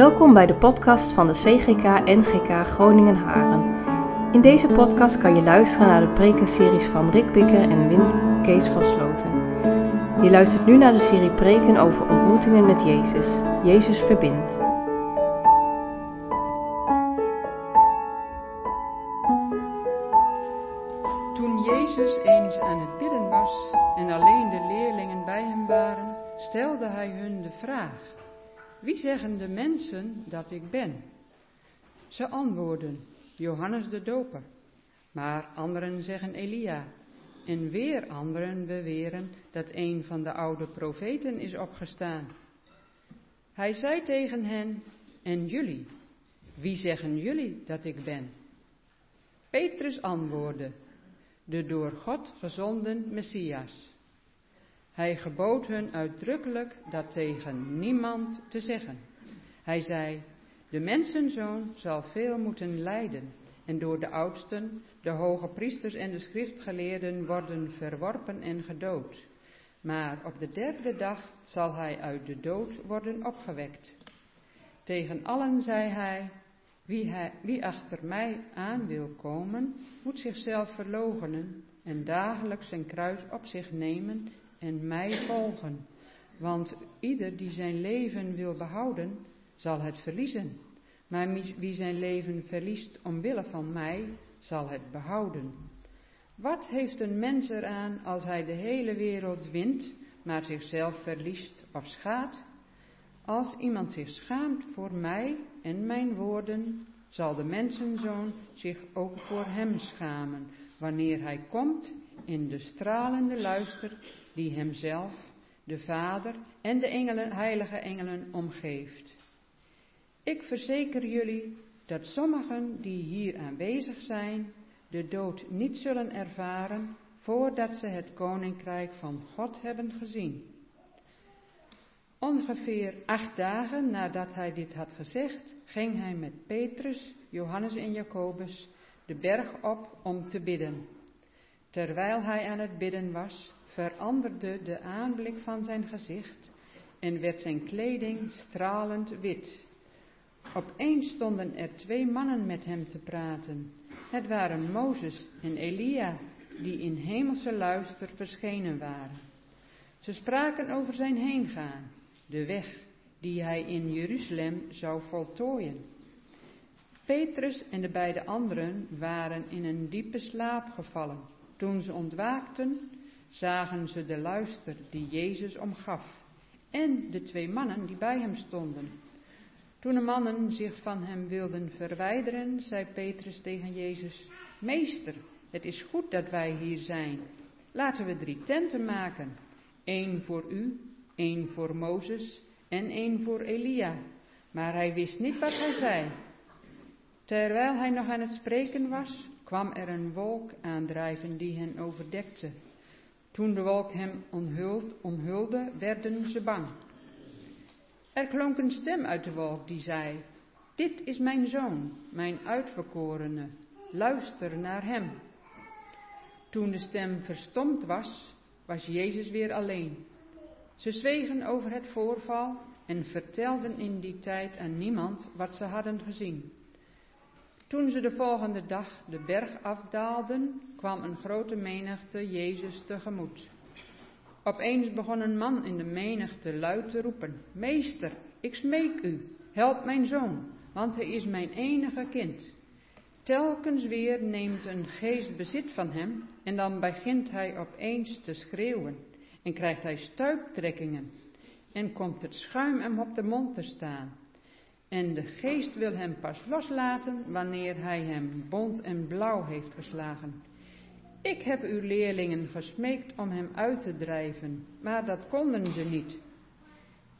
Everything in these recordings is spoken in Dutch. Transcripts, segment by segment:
Welkom bij de podcast van de CGK NGK Groningen Haren. In deze podcast kan je luisteren naar de prekenseries van Rick Bikker en Wim Kees van Sloten. Je luistert nu naar de serie preken over ontmoetingen met Jezus. Jezus verbindt. Dat ik ben? Ze antwoorden: Johannes de Doper. Maar anderen zeggen Elia. En weer anderen beweren dat een van de oude profeten is opgestaan. Hij zei tegen hen: En jullie, wie zeggen jullie dat ik ben? Petrus antwoordde: De door God gezonden Messias. Hij gebood hun uitdrukkelijk dat tegen niemand te zeggen. Hij zei: De mensenzoon zal veel moeten lijden en door de oudsten, de hoge priesters en de schriftgeleerden worden verworpen en gedood. Maar op de derde dag zal hij uit de dood worden opgewekt. Tegen allen zei hij: wie, hij, wie achter mij aan wil komen, moet zichzelf verloochenen en dagelijks zijn kruis op zich nemen en mij volgen. Want ieder die zijn leven wil behouden, zal het verliezen. Maar wie zijn leven verliest omwille van mij, zal het behouden. Wat heeft een mens eraan als hij de hele wereld wint, maar zichzelf verliest of schaadt? Als iemand zich schaamt voor mij en mijn woorden, zal de mensenzoon zich ook voor hem schamen, wanneer hij komt in de stralende luister die hemzelf, de Vader en de engelen, heilige engelen omgeeft. Ik verzeker jullie dat sommigen die hier aanwezig zijn, de dood niet zullen ervaren voordat ze het koninkrijk van God hebben gezien. Ongeveer acht dagen nadat hij dit had gezegd, ging hij met Petrus, Johannes en Jacobus de berg op om te bidden. Terwijl hij aan het bidden was, veranderde de aanblik van zijn gezicht en werd zijn kleding stralend wit. Opeens stonden er twee mannen met hem te praten. Het waren Mozes en Elia, die in hemelse luister verschenen waren. Ze spraken over zijn heengaan, de weg die hij in Jeruzalem zou voltooien. Petrus en de beide anderen waren in een diepe slaap gevallen. Toen ze ontwaakten, zagen ze de luister die Jezus omgaf en de twee mannen die bij hem stonden. Toen de mannen zich van hem wilden verwijderen, zei Petrus tegen Jezus: Meester, het is goed dat wij hier zijn. Laten we drie tenten maken: één voor u, één voor Mozes en één voor Elia. Maar hij wist niet wat hij zei. Terwijl hij nog aan het spreken was, kwam er een wolk aandrijven die hen overdekte. Toen de wolk hem onthuld, omhulde, werden ze bang. Er klonk een stem uit de wolk die zei: Dit is mijn zoon, mijn uitverkorene, luister naar hem. Toen de stem verstomd was, was Jezus weer alleen. Ze zwegen over het voorval en vertelden in die tijd aan niemand wat ze hadden gezien. Toen ze de volgende dag de berg afdaalden, kwam een grote menigte Jezus tegemoet. Opeens begon een man in de menigte luid te roepen: Meester, ik smeek u, help mijn zoon, want hij is mijn enige kind. Telkens weer neemt een geest bezit van hem en dan begint hij opeens te schreeuwen en krijgt hij stuiptrekkingen en komt het schuim hem op de mond te staan. En de geest wil hem pas loslaten wanneer hij hem bont en blauw heeft geslagen. Ik heb uw leerlingen gesmeekt om hem uit te drijven, maar dat konden ze niet.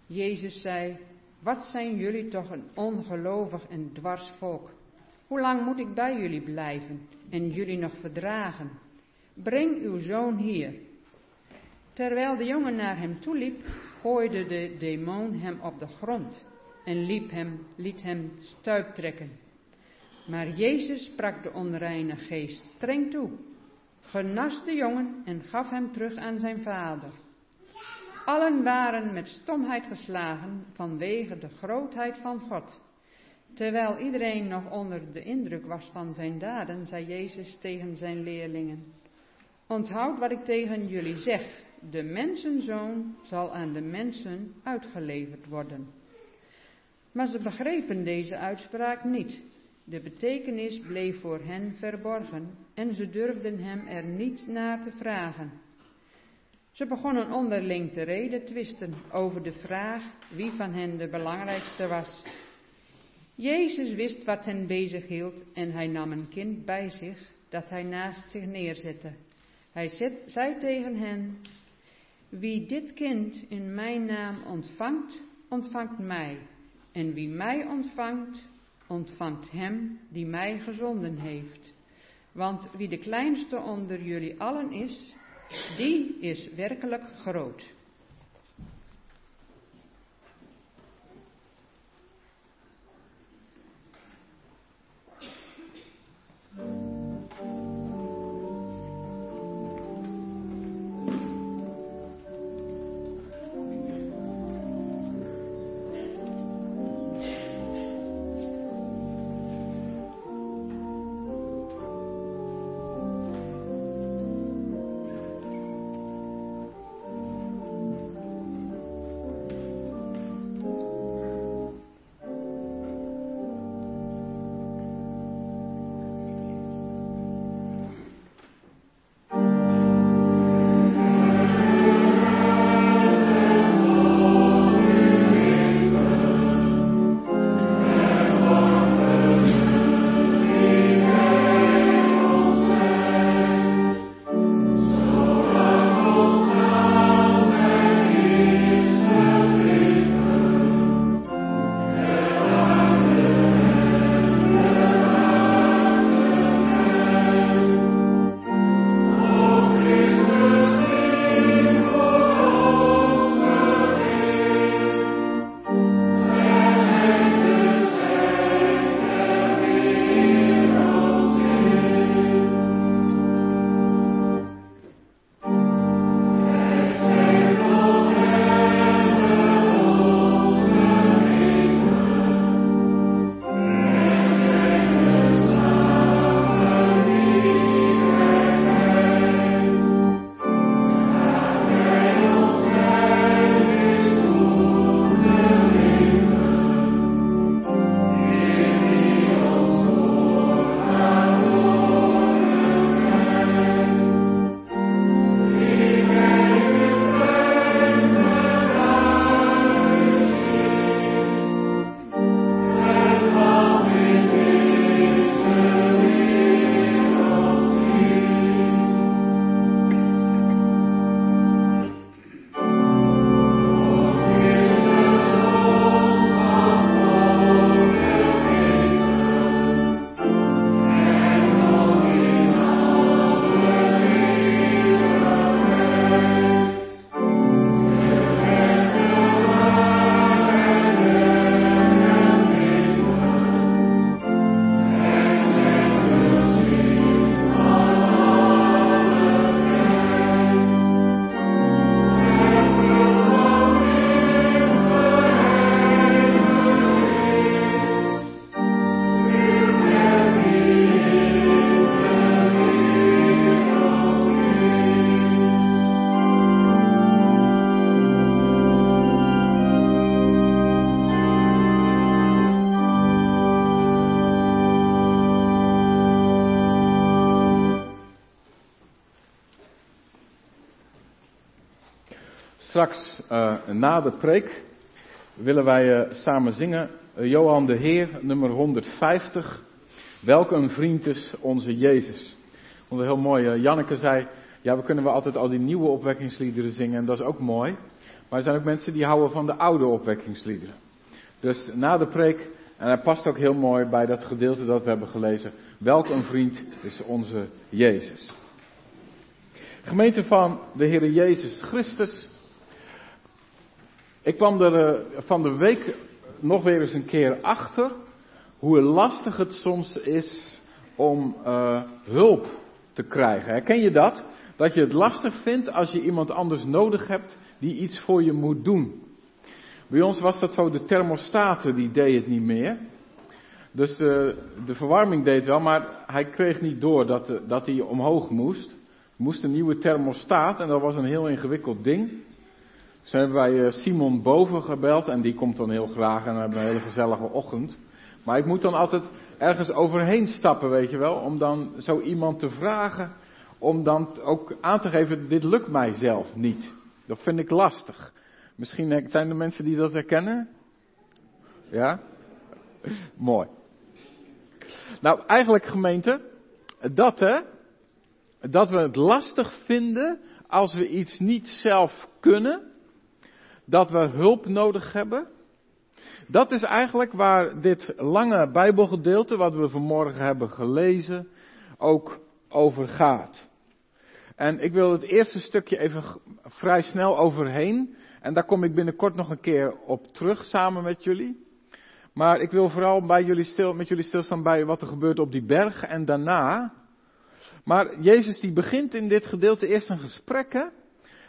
Jezus zei, wat zijn jullie toch een ongelovig en dwars volk. Hoe lang moet ik bij jullie blijven en jullie nog verdragen? Breng uw zoon hier. Terwijl de jongen naar hem toeliep, gooide de demon hem op de grond en hem, liet hem stuiptrekken. Maar Jezus sprak de onreine geest streng toe genas de jongen en gaf hem terug aan zijn vader. Allen waren met stomheid geslagen vanwege de grootheid van God. Terwijl iedereen nog onder de indruk was van zijn daden, zei Jezus tegen zijn leerlingen: Onthoud wat ik tegen jullie zeg: de mensenzoon zal aan de mensen uitgeleverd worden. Maar ze begrepen deze uitspraak niet. De betekenis bleef voor hen verborgen en ze durfden hem er niet naar te vragen. Ze begonnen onderling te reden twisten over de vraag wie van hen de belangrijkste was. Jezus wist wat hen bezighield en hij nam een kind bij zich dat hij naast zich neerzette. Hij zei tegen hen, wie dit kind in mijn naam ontvangt, ontvangt mij. En wie mij ontvangt, ontvangt hem die mij gezonden heeft. Want wie de kleinste onder jullie allen is, die is werkelijk groot. Straks uh, na de preek willen wij uh, samen zingen uh, Johan de Heer, nummer 150. Welk een vriend is onze Jezus. Vond heel mooi. Janneke zei, ja we kunnen wel altijd al die nieuwe opwekkingsliederen zingen en dat is ook mooi. Maar er zijn ook mensen die houden van de oude opwekkingsliederen. Dus na de preek, en hij past ook heel mooi bij dat gedeelte dat we hebben gelezen. Welk een vriend is onze Jezus. Gemeente van de Heer Jezus Christus. Ik kwam er eh, van de week nog weer eens een keer achter hoe lastig het soms is om uh, hulp te krijgen. Herken je dat? Dat je het lastig vindt als je iemand anders nodig hebt die iets voor je moet doen. Bij ons was dat zo, de thermostaten die deed het niet meer. Dus de, de verwarming deed wel, maar hij kreeg niet door dat, dat hij omhoog moest. Moest een nieuwe thermostaat en dat was een heel ingewikkeld ding. Dus hebben wij eh, Simon boven gebeld en die komt dan heel graag en we hebben een hele gezellige ochtend. Maar ik moet dan altijd ergens overheen stappen, weet je wel, om dan zo iemand te vragen, om dan ook aan te geven, dit lukt mij zelf niet. Dat vind ik lastig. Misschien zijn er mensen die dat herkennen? Ja? Mooi. Nou, eigenlijk gemeente, dat hè, dat we het lastig vinden als we iets niet zelf kunnen, dat we hulp nodig hebben. Dat is eigenlijk waar dit lange Bijbelgedeelte, wat we vanmorgen hebben gelezen, ook over gaat. En ik wil het eerste stukje even vrij snel overheen. En daar kom ik binnenkort nog een keer op terug samen met jullie. Maar ik wil vooral bij jullie stil, met jullie stilstaan bij wat er gebeurt op die berg en daarna. Maar Jezus die begint in dit gedeelte eerst een gesprek.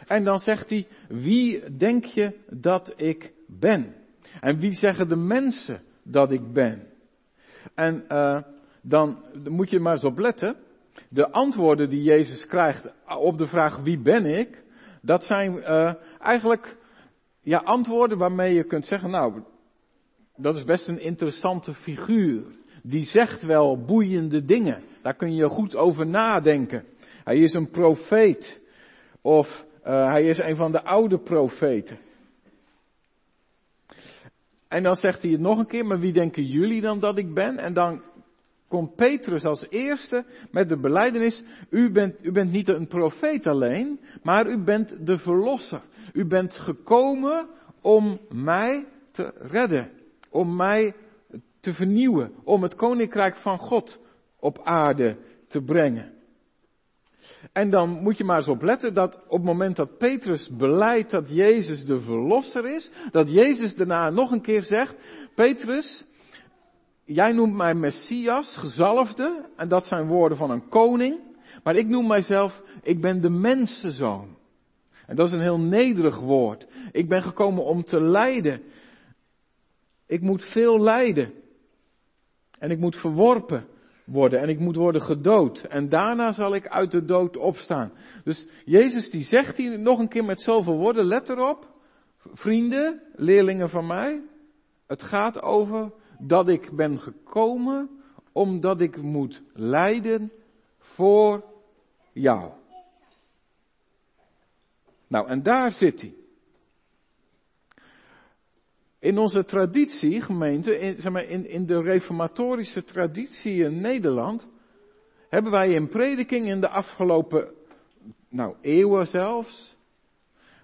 En dan zegt hij, wie denk je dat ik ben? En wie zeggen de mensen dat ik ben? En uh, dan moet je maar eens op letten. De antwoorden die Jezus krijgt op de vraag wie ben ik, dat zijn uh, eigenlijk ja, antwoorden waarmee je kunt zeggen, nou, dat is best een interessante figuur. Die zegt wel boeiende dingen. Daar kun je goed over nadenken. Hij is een profeet. Of uh, hij is een van de oude profeten. En dan zegt hij het nog een keer, maar wie denken jullie dan dat ik ben? En dan komt Petrus als eerste met de beleidenis, u bent, u bent niet een profeet alleen, maar u bent de verlosser. U bent gekomen om mij te redden, om mij te vernieuwen, om het koninkrijk van God op aarde te brengen. En dan moet je maar eens opletten dat op het moment dat Petrus beleidt dat Jezus de verlosser is, dat Jezus daarna nog een keer zegt, Petrus, jij noemt mij Messias, gezalfde, en dat zijn woorden van een koning, maar ik noem mijzelf, ik ben de mensenzoon. En dat is een heel nederig woord. Ik ben gekomen om te lijden. Ik moet veel lijden. En ik moet verworpen worden en ik moet worden gedood. En daarna zal ik uit de dood opstaan. Dus Jezus die zegt hier nog een keer met zoveel woorden, let erop. Vrienden, leerlingen van mij. Het gaat over dat ik ben gekomen omdat ik moet lijden voor jou. Nou, en daar zit hij. In onze traditie, gemeente, in, zeg maar, in, in de reformatorische traditie in Nederland, hebben wij in prediking in de afgelopen nou, eeuwen zelfs,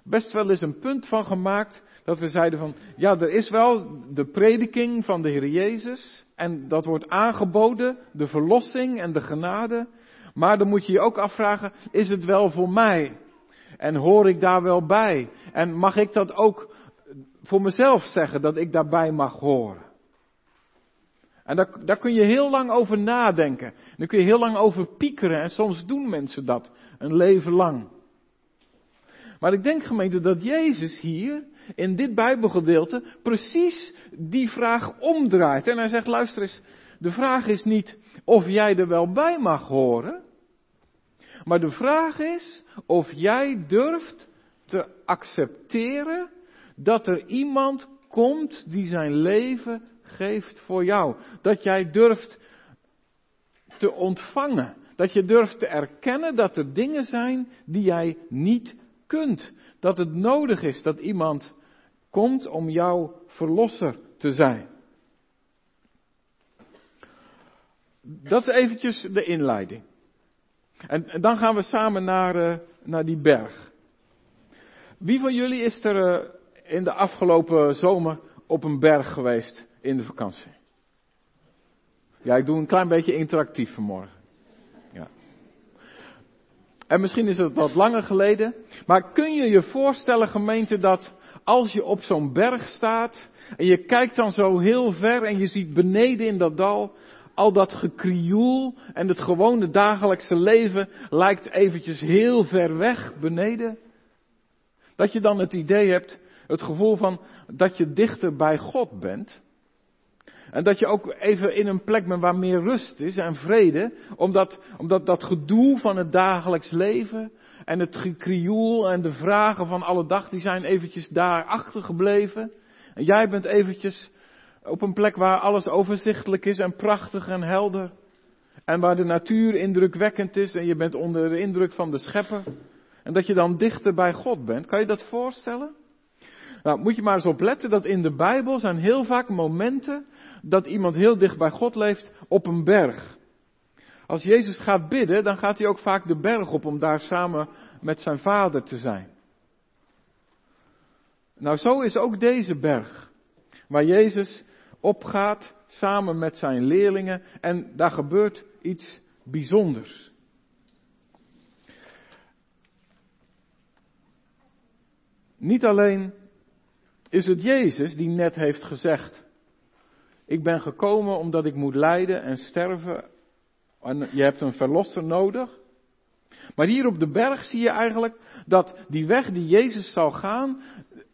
best wel eens een punt van gemaakt dat we zeiden van, ja, er is wel de prediking van de Heer Jezus en dat wordt aangeboden, de verlossing en de genade, maar dan moet je je ook afvragen, is het wel voor mij? En hoor ik daar wel bij? En mag ik dat ook voor mezelf zeggen dat ik daarbij mag horen. En daar, daar kun je heel lang over nadenken. Daar kun je heel lang over piekeren. En soms doen mensen dat een leven lang. Maar ik denk gemeente dat Jezus hier in dit Bijbelgedeelte precies die vraag omdraait. En hij zegt, luister eens, de vraag is niet of jij er wel bij mag horen. Maar de vraag is of jij durft te accepteren dat er iemand komt die zijn leven geeft voor jou. Dat jij durft te ontvangen. Dat je durft te erkennen dat er dingen zijn die jij niet kunt. Dat het nodig is dat iemand komt om jouw verlosser te zijn. Dat is eventjes de inleiding. En, dan gaan we samen naar, uh, naar die berg. Wie van jullie is er uh, in de afgelopen zomer op een berg geweest in de vakantie. Ja, ik doe een klein beetje interactief vanmorgen. Ja. En misschien is het wat langer geleden. Maar kun je je voorstellen, gemeente, dat als je op zo'n berg staat. En je kijkt dan zo heel ver en je ziet beneden in dat dal al dat gekrioel en het gewone dagelijkse leven lijkt eventjes heel ver weg beneden. Dat je dan het idee hebt, het gevoel van dat je dichter bij God bent. En dat je ook even in een plek bent waar meer rust is en vrede. Omdat, omdat dat gedoe van het dagelijks leven en het gekrioel en de vragen van alle dag, die zijn eventjes daar achtergebleven. En jij bent eventjes op een plek waar alles overzichtelijk is en prachtig en helder. En waar de natuur indrukwekkend is en je bent onder de indruk van de schepper. En dat je dan dichter bij God bent. Kan je dat voorstellen? Nou, moet je maar eens opletten dat in de Bijbel zijn heel vaak momenten dat iemand heel dicht bij God leeft op een berg. Als Jezus gaat bidden, dan gaat hij ook vaak de berg op om daar samen met zijn vader te zijn. Nou, zo is ook deze berg, waar Jezus opgaat samen met zijn leerlingen en daar gebeurt iets bijzonders. Niet alleen is het Jezus die net heeft gezegd, ik ben gekomen omdat ik moet lijden en sterven en je hebt een verlosser nodig. Maar hier op de berg zie je eigenlijk dat die weg die Jezus zal gaan,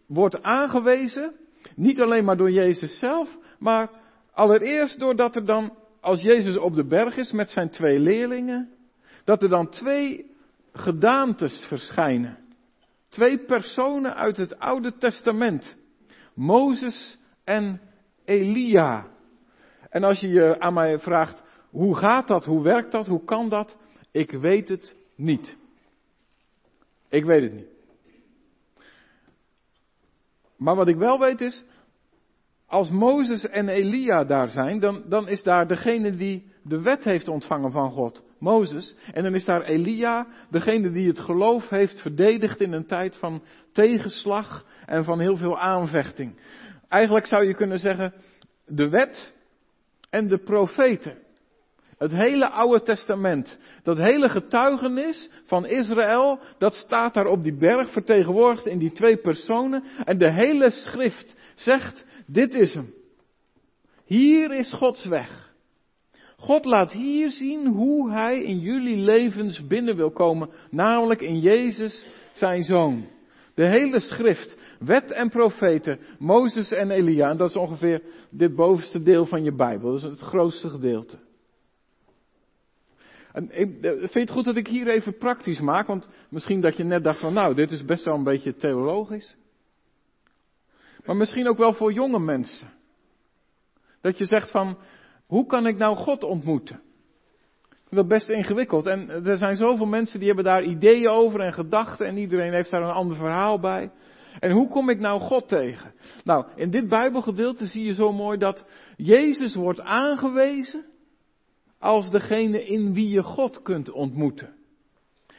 wordt aangewezen, niet alleen maar door Jezus zelf, maar allereerst doordat er dan, als Jezus op de berg is met zijn twee leerlingen, dat er dan twee gedaantes verschijnen. Twee personen uit het Oude Testament. Mozes en Elia. En als je je aan mij vraagt, hoe gaat dat, hoe werkt dat, hoe kan dat? Ik weet het niet. Ik weet het niet. Maar wat ik wel weet is, als Mozes en Elia daar zijn, dan, dan is daar degene die de wet heeft ontvangen van God, Mozes. En dan is daar Elia, degene die het geloof heeft verdedigd in een tijd van tegenslag en van heel veel aanvechting. Eigenlijk zou je kunnen zeggen, de wet en de profeten. Het hele Oude Testament, dat hele getuigenis van Israël, dat staat daar op die berg vertegenwoordigd in die twee personen. En de hele schrift zegt, dit is hem. Hier is Gods weg. God laat hier zien hoe Hij in jullie levens binnen wil komen, namelijk in Jezus, zijn Zoon. De hele schrift, wet en profeten, Mozes en Elia, en dat is ongeveer dit bovenste deel van je Bijbel, dat is het grootste gedeelte. En ik, eh, vind het goed dat ik hier even praktisch maak? Want misschien dat je net dacht van nou, dit is best wel een beetje theologisch. Maar misschien ook wel voor jonge mensen. Dat je zegt van, hoe kan ik nou God ontmoeten? Dat is best ingewikkeld. En er zijn zoveel mensen die hebben daar ideeën over en gedachten en iedereen heeft daar een ander verhaal bij. En hoe kom ik nou God tegen? Nou, in dit Bijbelgedeelte zie je zo mooi dat Jezus wordt aangewezen als degene in wie je God kunt ontmoeten.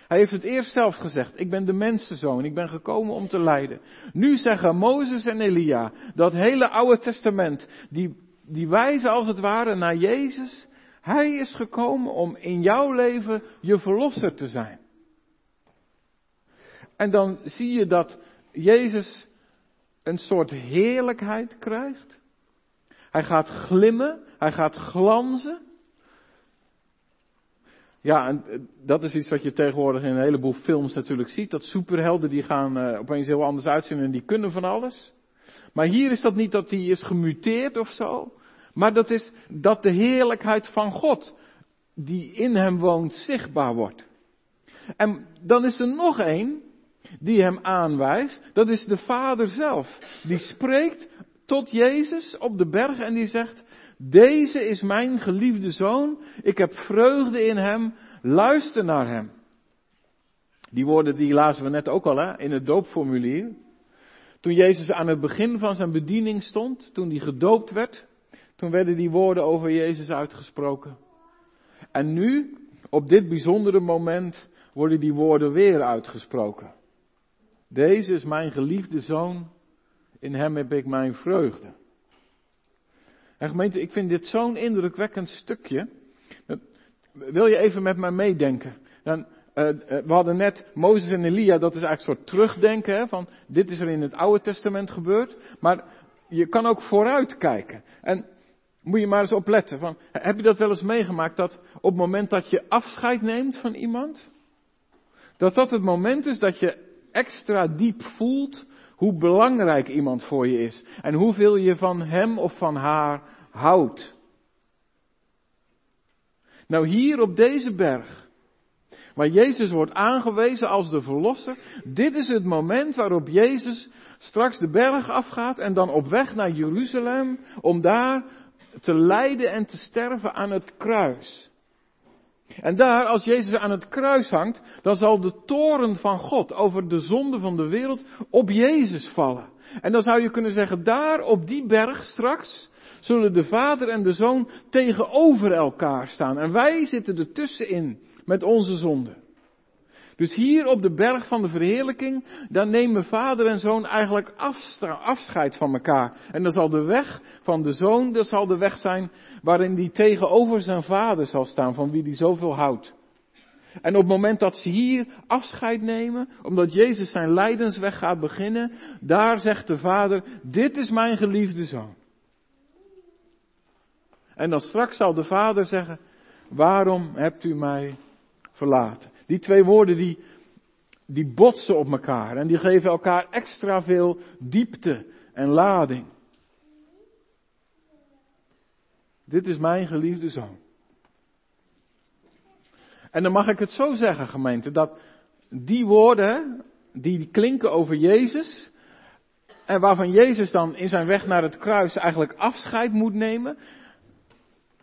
Hij heeft het eerst zelf gezegd, ik ben de mensenzoon, ik ben gekomen om te lijden. Nu zeggen Mozes en Elia, dat hele Oude Testament, die, die wijzen als het ware naar Jezus. Hij is gekomen om in jouw leven je verlosser te zijn. En dan zie je dat Jezus een soort heerlijkheid krijgt. Hij gaat glimmen, hij gaat glanzen. Ja, en eh, dat is iets wat je tegenwoordig in een heleboel films natuurlijk ziet. Dat superhelden die gaan uh, opeens heel anders uitzien en die kunnen van alles. Maar hier is dat niet dat hij is gemuteerd of zo. Maar dat is dat de heerlijkheid van God, die in hem woont, zichtbaar wordt. En dan is er nog één die hem aanwijst. Dat is de Vader zelf. Die spreekt tot Jezus op de berg en die zegt, deze is mijn geliefde zoon, ik heb vreugde in hem, luister naar hem. Die woorden die lazen we net ook al hè, in het doopformulier. Toen Jezus aan het begin van zijn bediening stond, toen hij gedoopt werd, toen werden die woorden over Jezus uitgesproken. En nu, op dit bijzondere moment, worden die woorden weer uitgesproken. Deze is mijn geliefde zoon, in hem heb ik mijn vreugde. En gemeente, ik vind dit zo'n indrukwekkend stukje. Wil je even met mij meedenken? Dan, uh, we hadden net Mozes en Elia, dat is eigenlijk een soort terugdenken, hè, van dit is er in het Oude Testament gebeurd. Maar je kan ook vooruit kijken. En Moet je maar eens opletten. Van, heb je dat wel eens meegemaakt dat op het moment dat je afscheid neemt van iemand, dat dat het moment is dat je extra diep voelt hoe belangrijk iemand voor je is en hoeveel je van hem of van haar houdt. Nou hier op deze berg, waar Jezus wordt aangewezen als de verlosser, dit is het moment waarop Jezus straks de berg afgaat en dan op weg naar Jeruzalem om daar te lijden en te sterven aan het kruis. En daar, als Jezus aan het kruis hangt, dan zal de toren van God over de zonde van de wereld op Jezus vallen. En dan zou je kunnen zeggen, daar op die berg straks zullen de vader en de zoon tegenover elkaar staan. En wij zitten er tussenin met onze zonde. Dus hier op de berg van de verheerlijking, daar nemen vader en zoon eigenlijk afscheid van elkaar. En dan zal de weg van de zoon, dat zal de weg zijn waarin die tegenover zijn vader zal staan, van wie die zoveel houdt. En op het moment dat ze hier afscheid nemen, omdat Jezus zijn lijdensweg gaat beginnen, daar zegt de vader, dit is mijn geliefde zoon. En dan straks zal de vader zeggen, waarom hebt u mij verlaten? Die twee woorden die, die botsen op elkaar en die geven elkaar extra veel diepte en lading. Dit is mijn geliefde zoon. En dan mag ik het zo zeggen, gemeente, dat die woorden, die klinken over Jezus, en waarvan Jezus dan in zijn weg naar het kruis eigenlijk afscheid moet nemen,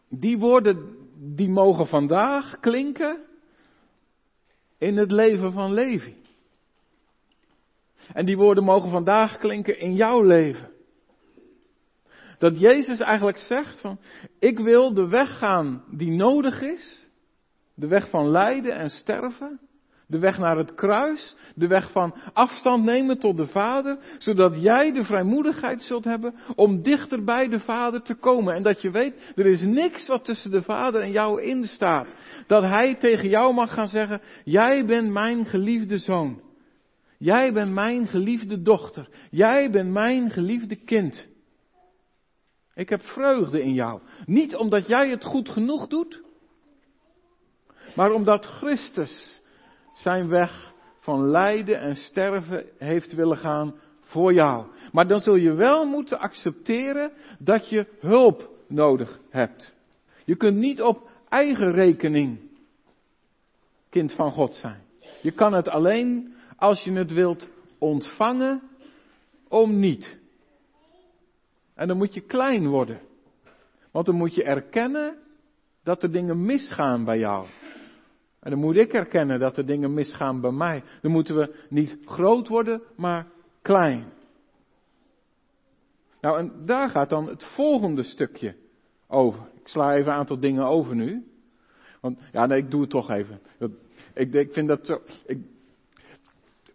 die woorden, die mogen vandaag klinken in het leven van Levi. En die woorden mogen vandaag klinken in jouw leven. Dat Jezus eigenlijk zegt van, ik wil de weg gaan die nodig is. De weg van lijden en sterven. De weg naar het kruis. De weg van afstand nemen tot de Vader. Zodat jij de vrijmoedigheid zult hebben om dichter bij de Vader te komen. En dat je weet, er is niks wat tussen de Vader en jou in staat. Dat Hij tegen jou mag gaan zeggen, jij bent mijn geliefde zoon. Jij bent mijn geliefde dochter. Jij bent mijn geliefde kind. Ik heb vreugde in jou. Niet omdat jij het goed genoeg doet, maar omdat Christus zijn weg van lijden en sterven heeft willen gaan voor jou. Maar dan zul je wel moeten accepteren dat je hulp nodig hebt. Je kunt niet op eigen rekening kind van God zijn. Je kan het alleen als je het wilt ontvangen om niet. En dan moet je klein worden. Want dan moet je erkennen dat er dingen misgaan bij jou. En dan moet ik erkennen dat er dingen misgaan bij mij. Dan moeten we niet groot worden, maar klein. Nou, en daar gaat dan het volgende stukje over. Ik sla even een aantal dingen over nu. Want, ja, nee, ik doe het toch even. Ik, ik vind dat zo. Ik,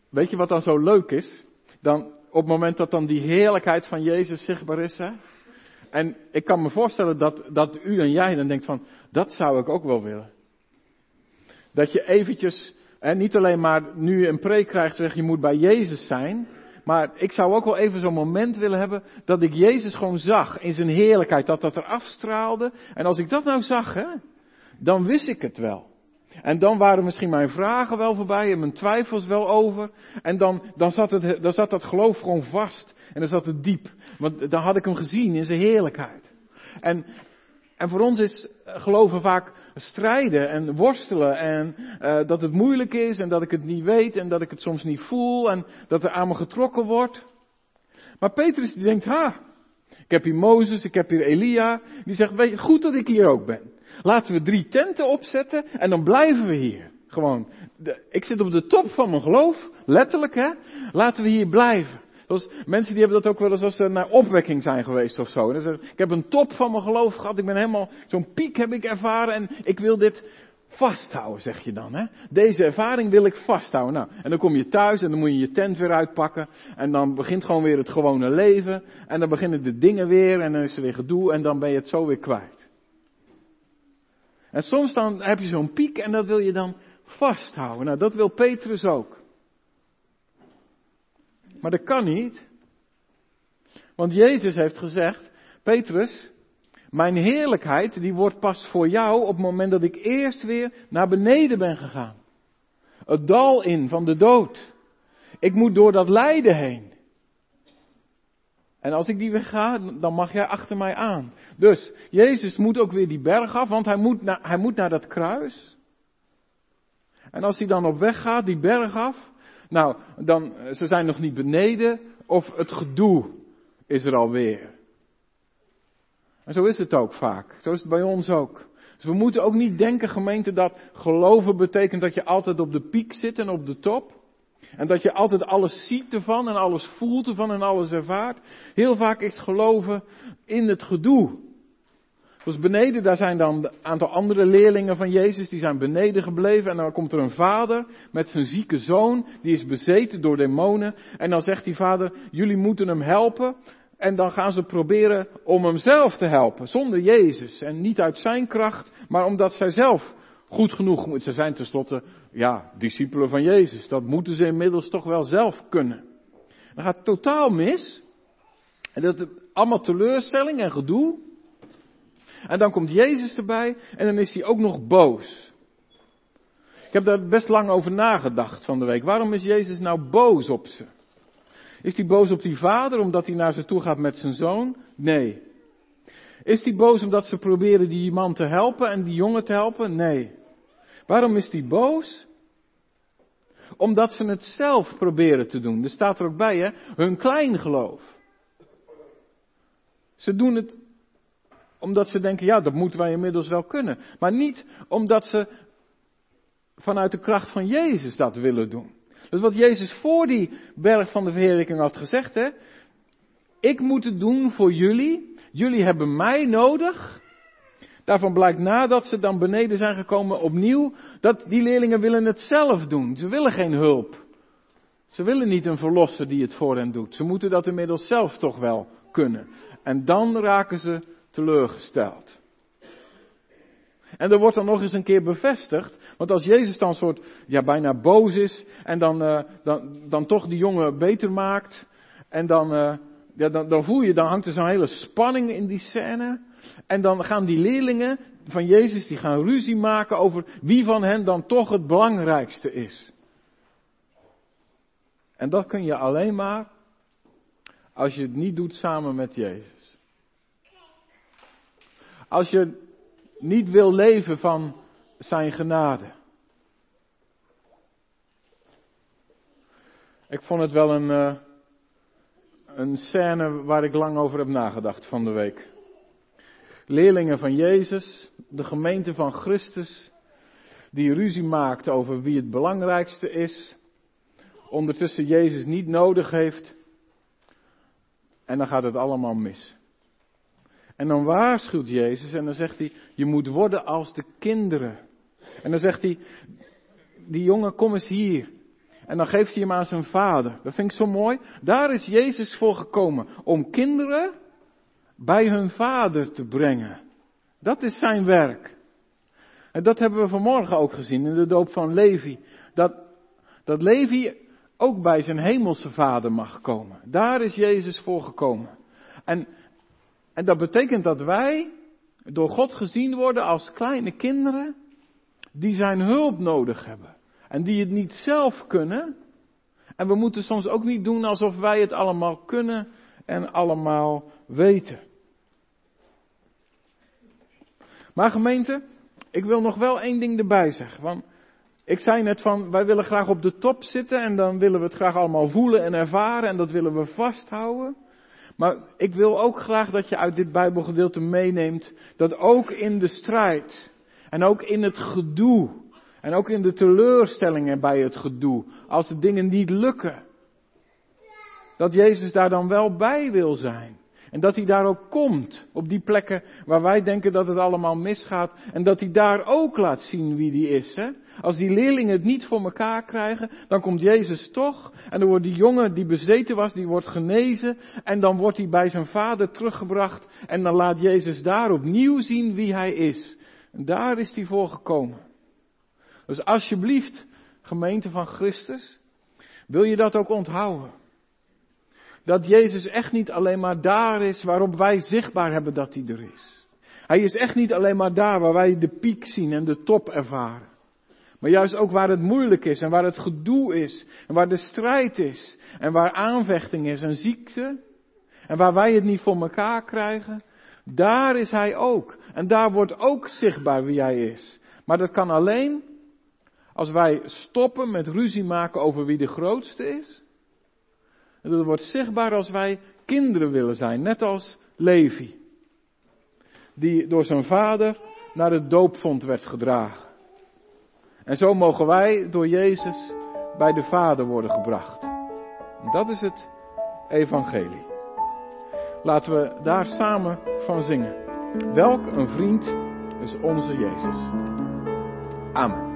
weet je wat dan zo leuk is? Dan, op het moment dat dan die heerlijkheid van Jezus zichtbaar is. Hè? En ik kan me voorstellen dat, dat u en jij dan denkt van, dat zou ik ook wel willen. Dat je eventjes, hè, niet alleen maar nu een preek krijgt, zeg je moet bij Jezus zijn. Maar ik zou ook wel even zo'n moment willen hebben dat ik Jezus gewoon zag in zijn heerlijkheid, dat dat er afstraalde. En als ik dat nou zag, hè, dan wist ik het wel. En dan waren misschien mijn vragen wel voorbij en mijn twijfels wel over. En dan, dan, zat, het, dan zat dat geloof gewoon vast. En dan zat het diep. Want dan had ik hem gezien in zijn heerlijkheid. En, en voor ons is geloven vaak strijden en worstelen. En uh, dat het moeilijk is en dat ik het niet weet en dat ik het soms niet voel. En dat er aan me getrokken wordt. Maar Petrus die denkt, ha, ik heb hier Mozes, ik heb hier Elia. Die zegt, weet je, goed dat ik hier ook ben. Laten we drie tenten opzetten en dan blijven we hier. Gewoon, ik zit op de top van mijn geloof, letterlijk hè. Laten we hier blijven. Zoals mensen die hebben dat ook wel eens als ze naar opwekking zijn geweest of zo. Ik heb een top van mijn geloof gehad, ik ben helemaal, zo'n piek heb ik ervaren en ik wil dit vasthouden, zeg je dan. Hè? Deze ervaring wil ik vasthouden. Nou, en dan kom je thuis en dan moet je je tent weer uitpakken. En dan begint gewoon weer het gewone leven. En dan beginnen de dingen weer en dan is er weer gedoe en dan ben je het zo weer kwijt. En soms dan heb je zo'n piek en dat wil je dan vasthouden. Nou, dat wil Petrus ook. Maar dat kan niet. Want Jezus heeft gezegd, Petrus, Mijn heerlijkheid, die wordt pas voor jou op het moment dat ik eerst weer naar beneden ben gegaan. Het dal in van de dood. Ik moet door dat lijden heen. En als ik die weer ga, dan mag jij achter mij aan. Dus Jezus moet ook weer die berg af, want hij moet, naar, hij moet naar dat kruis. En als hij dan op weg gaat, die berg af, nou, dan, ze zijn nog niet beneden, of het gedoe is er alweer. En zo is het ook vaak. Zo is het bij ons ook. Dus we moeten ook niet denken, gemeente, dat geloven betekent dat je altijd op de piek zit en op de top. En dat je altijd alles ziet ervan en alles voelt ervan en alles ervaart. Heel vaak is geloven in het gedoe. Dus beneden, daar zijn dan een aantal andere leerlingen van Jezus, die zijn beneden gebleven. En dan komt er een vader met zijn zieke zoon, die is bezeten door demonen. En dan zegt die vader, jullie moeten hem helpen. En dan gaan ze proberen om hem zelf te helpen, zonder Jezus. En niet uit zijn kracht, maar omdat zij zelf goed genoeg moeten. Ze zijn tenslotte, ja, discipelen van Jezus. Dat moeten ze inmiddels toch wel zelf kunnen. Dan gaat totaal mis. En dat allemaal teleurstelling en gedoe. En dan komt Jezus erbij en dan is hij ook nog boos. Ik heb daar best lang over nagedacht van de week. Waarom is Jezus nou boos op ze? Is hij boos op die vader omdat hij naar ze toe gaat met zijn zoon? Nee. Is hij boos omdat ze proberen die man te helpen en die jongen te helpen? Nee. Waarom is hij boos? Omdat ze het zelf proberen te doen. Er staat er ook bij, hè? Hun klein geloof. Ze doen het omdat ze denken, ja, dat moeten wij inmiddels wel kunnen. Maar niet omdat ze vanuit de kracht van Jezus dat willen doen. Is wat Jezus voor die berg van de verheerlijking had gezegd, hè. Ik moet het doen voor jullie. Jullie hebben mij nodig. Daarvan blijkt nadat ze dan beneden zijn gekomen opnieuw, dat die leerlingen willen het zelf doen. Ze willen geen hulp. Ze willen niet een verlosser die het voor hen doet. Ze moeten dat inmiddels zelf toch wel kunnen. En dan raken ze teleurgesteld. En er wordt dan nog eens een keer bevestigd, want als Jezus dan soort, ja bijna boos is en dan, uh, dan, dan toch die jongen beter maakt en dan, uh, ja, dan, dan voel je, dan hangt er zo'n hele spanning in die scène. En dan gaan die leerlingen van Jezus, die gaan ruzie maken over wie van hen dan toch het belangrijkste is. En dat kun je alleen maar als je het niet doet samen met Jezus. Als je niet wil leven van zijn genade. Ik vond het wel een, uh, een scène waar ik lang over heb nagedacht van de week. Leerlingen van Jezus, de gemeente van Christus, die ruzie maakt over wie het belangrijkste is, ondertussen Jezus niet nodig heeft, en dan gaat het allemaal mis. En dan waarschuwt Jezus en dan zegt hij, je moet worden als de kinderen. En dan zegt hij, die jongen, kom eens hier. En dan geeft hij hem aan zijn vader. Dat vind ik zo mooi. Daar is Jezus voor gekomen. Om kinderen bij hun vader te brengen. Dat is zijn werk. En dat hebben we vanmorgen ook gezien in de doop van Levi. Dat, dat Levi ook bij zijn hemelse vader mag komen. Daar is Jezus voor gekomen. En, en dat betekent dat wij door God gezien worden als kleine kinderen die zijn hulp nodig hebben. En die het niet zelf kunnen. En we moeten soms ook niet doen alsof wij het allemaal kunnen en allemaal weten. Maar gemeente, ik wil nog wel één ding erbij zeggen. Want ik zei net van, wij willen graag op de top zitten en dan willen we het graag allemaal voelen en ervaren en dat willen we vasthouden. Maar ik wil ook graag dat je uit dit Bijbelgedeelte meeneemt dat ook in de strijd en ook in het gedoe en ook in de teleurstellingen bij het gedoe, als de dingen niet lukken, dat Jezus daar dan wel bij wil zijn. En dat hij daar ook komt, op die plekken waar wij denken dat het allemaal misgaat. En dat hij daar ook laat zien wie die is. Hè? Als die leerlingen het niet voor elkaar krijgen, dan komt Jezus toch. En dan wordt die jongen die bezeten was, die wordt genezen. En dan wordt hij bij zijn vader teruggebracht. En dan laat Jezus daar opnieuw zien wie hij is. En daar is hij voor gekomen. Dus alsjeblieft, gemeente van Christus, wil je dat ook onthouden? Dat Jezus echt niet alleen maar daar is waarop wij zichtbaar hebben dat hij er is. Hij is echt niet alleen maar daar waar wij de piek zien en de top ervaren. Maar juist ook waar het moeilijk is en waar het gedoe is en waar de strijd is en waar aanvechting is en ziekte en waar wij het niet voor elkaar krijgen, daar is hij ook. En daar wordt ook zichtbaar wie hij is. Maar dat kan alleen als wij stoppen met ruzie maken over wie de grootste is. En dat wordt zichtbaar als wij kinderen willen zijn, net als Levi. Die door zijn vader naar het doopvond werd gedragen. En zo mogen wij door Jezus bij de Vader worden gebracht. Dat is het evangelie. Laten we daar samen van zingen. Welk een vriend is onze Jezus. Amen.